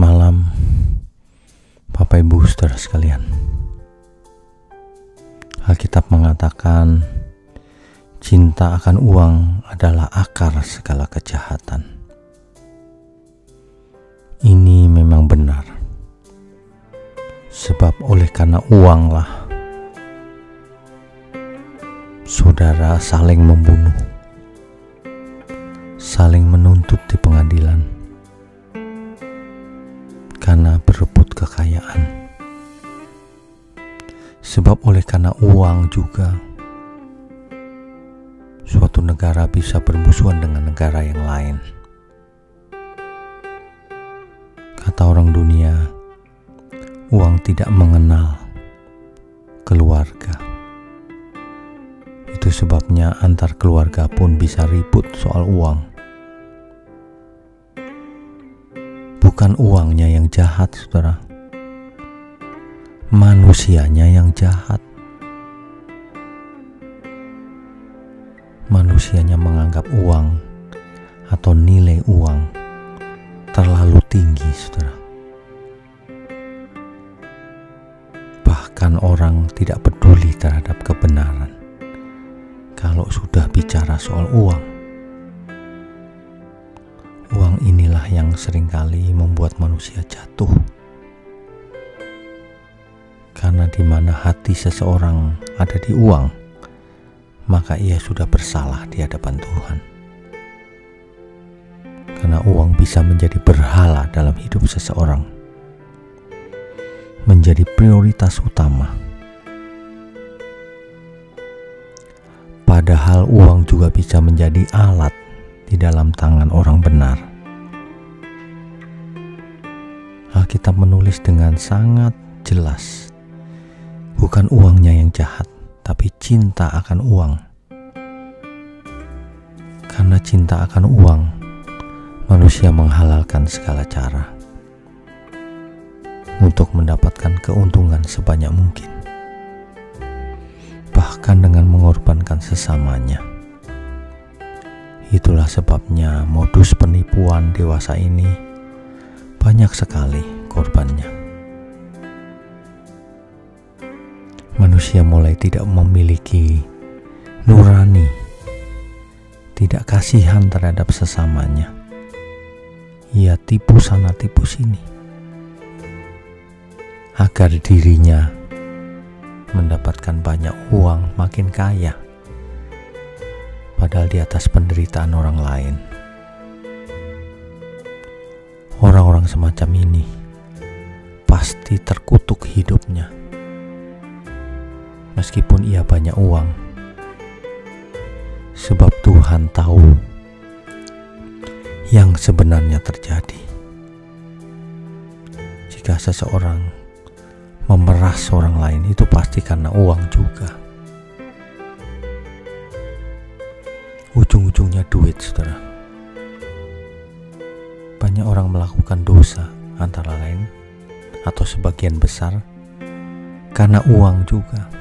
malam, Ibu Saudara sekalian. Alkitab mengatakan cinta akan uang adalah akar segala kejahatan. Ini memang benar. Sebab oleh karena uanglah saudara saling membunuh, saling menuntut di pengadilan kekayaan. Sebab oleh karena uang juga suatu negara bisa bermusuhan dengan negara yang lain. Kata orang dunia, uang tidak mengenal keluarga. Itu sebabnya antar keluarga pun bisa ribut soal uang. Bukan uangnya yang jahat, saudara. Manusianya yang jahat. Manusianya menganggap uang atau nilai uang terlalu tinggi, saudara. Bahkan orang tidak peduli terhadap kebenaran kalau sudah bicara soal uang. Uang inilah yang sering kali membuat manusia jatuh. Di mana hati seseorang ada di uang, maka ia sudah bersalah di hadapan Tuhan. Karena uang bisa menjadi berhala dalam hidup seseorang. Menjadi prioritas utama. Padahal uang juga bisa menjadi alat di dalam tangan orang benar. Alkitab menulis dengan sangat jelas, bukan uangnya yang jahat, tapi cinta akan uang. Karena cinta akan uang, manusia menghalalkan segala cara untuk mendapatkan keuntungan sebanyak mungkin, bahkan dengan mengorbankan sesamanya. Itulah sebabnya modus penipuan dewasa ini banyak sekali korbannya. Manusia mulai tidak memiliki nurani, tidak kasihan terhadap sesamanya. Ia tipu sana tipu sini agar dirinya mendapatkan banyak uang makin kaya padahal di atas penderitaan orang lain. Orang-orang semacam ini pasti terkutuk hidupnya, meskipun ia banyak uang, sebab Tuhan tahu yang sebenarnya terjadi. Jika seseorang memeras orang lain, itu pasti karena uang juga. ujung-ujungnya duit, saudara. Banyak orang melakukan dosa, antara lain atau sebagian besar karena uang juga.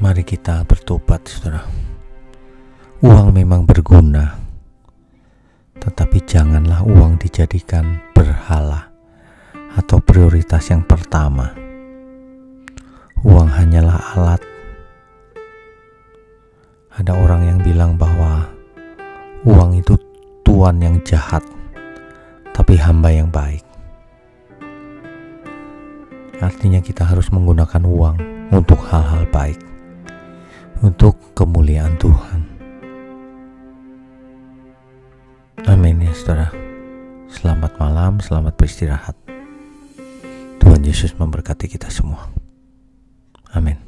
Mari kita bertobat, saudara. Uang memang berguna, tetapi janganlah uang dijadikan berhala atau prioritas yang pertama. Uang hanyalah alat ada orang yang bilang bahwa uang itu tuan yang jahat, tapi hamba yang baik. Artinya kita harus menggunakan uang untuk hal-hal baik, untuk kemuliaan Tuhan. Amin ya saudara. Selamat malam, selamat beristirahat. Tuhan Yesus memberkati kita semua. Amin.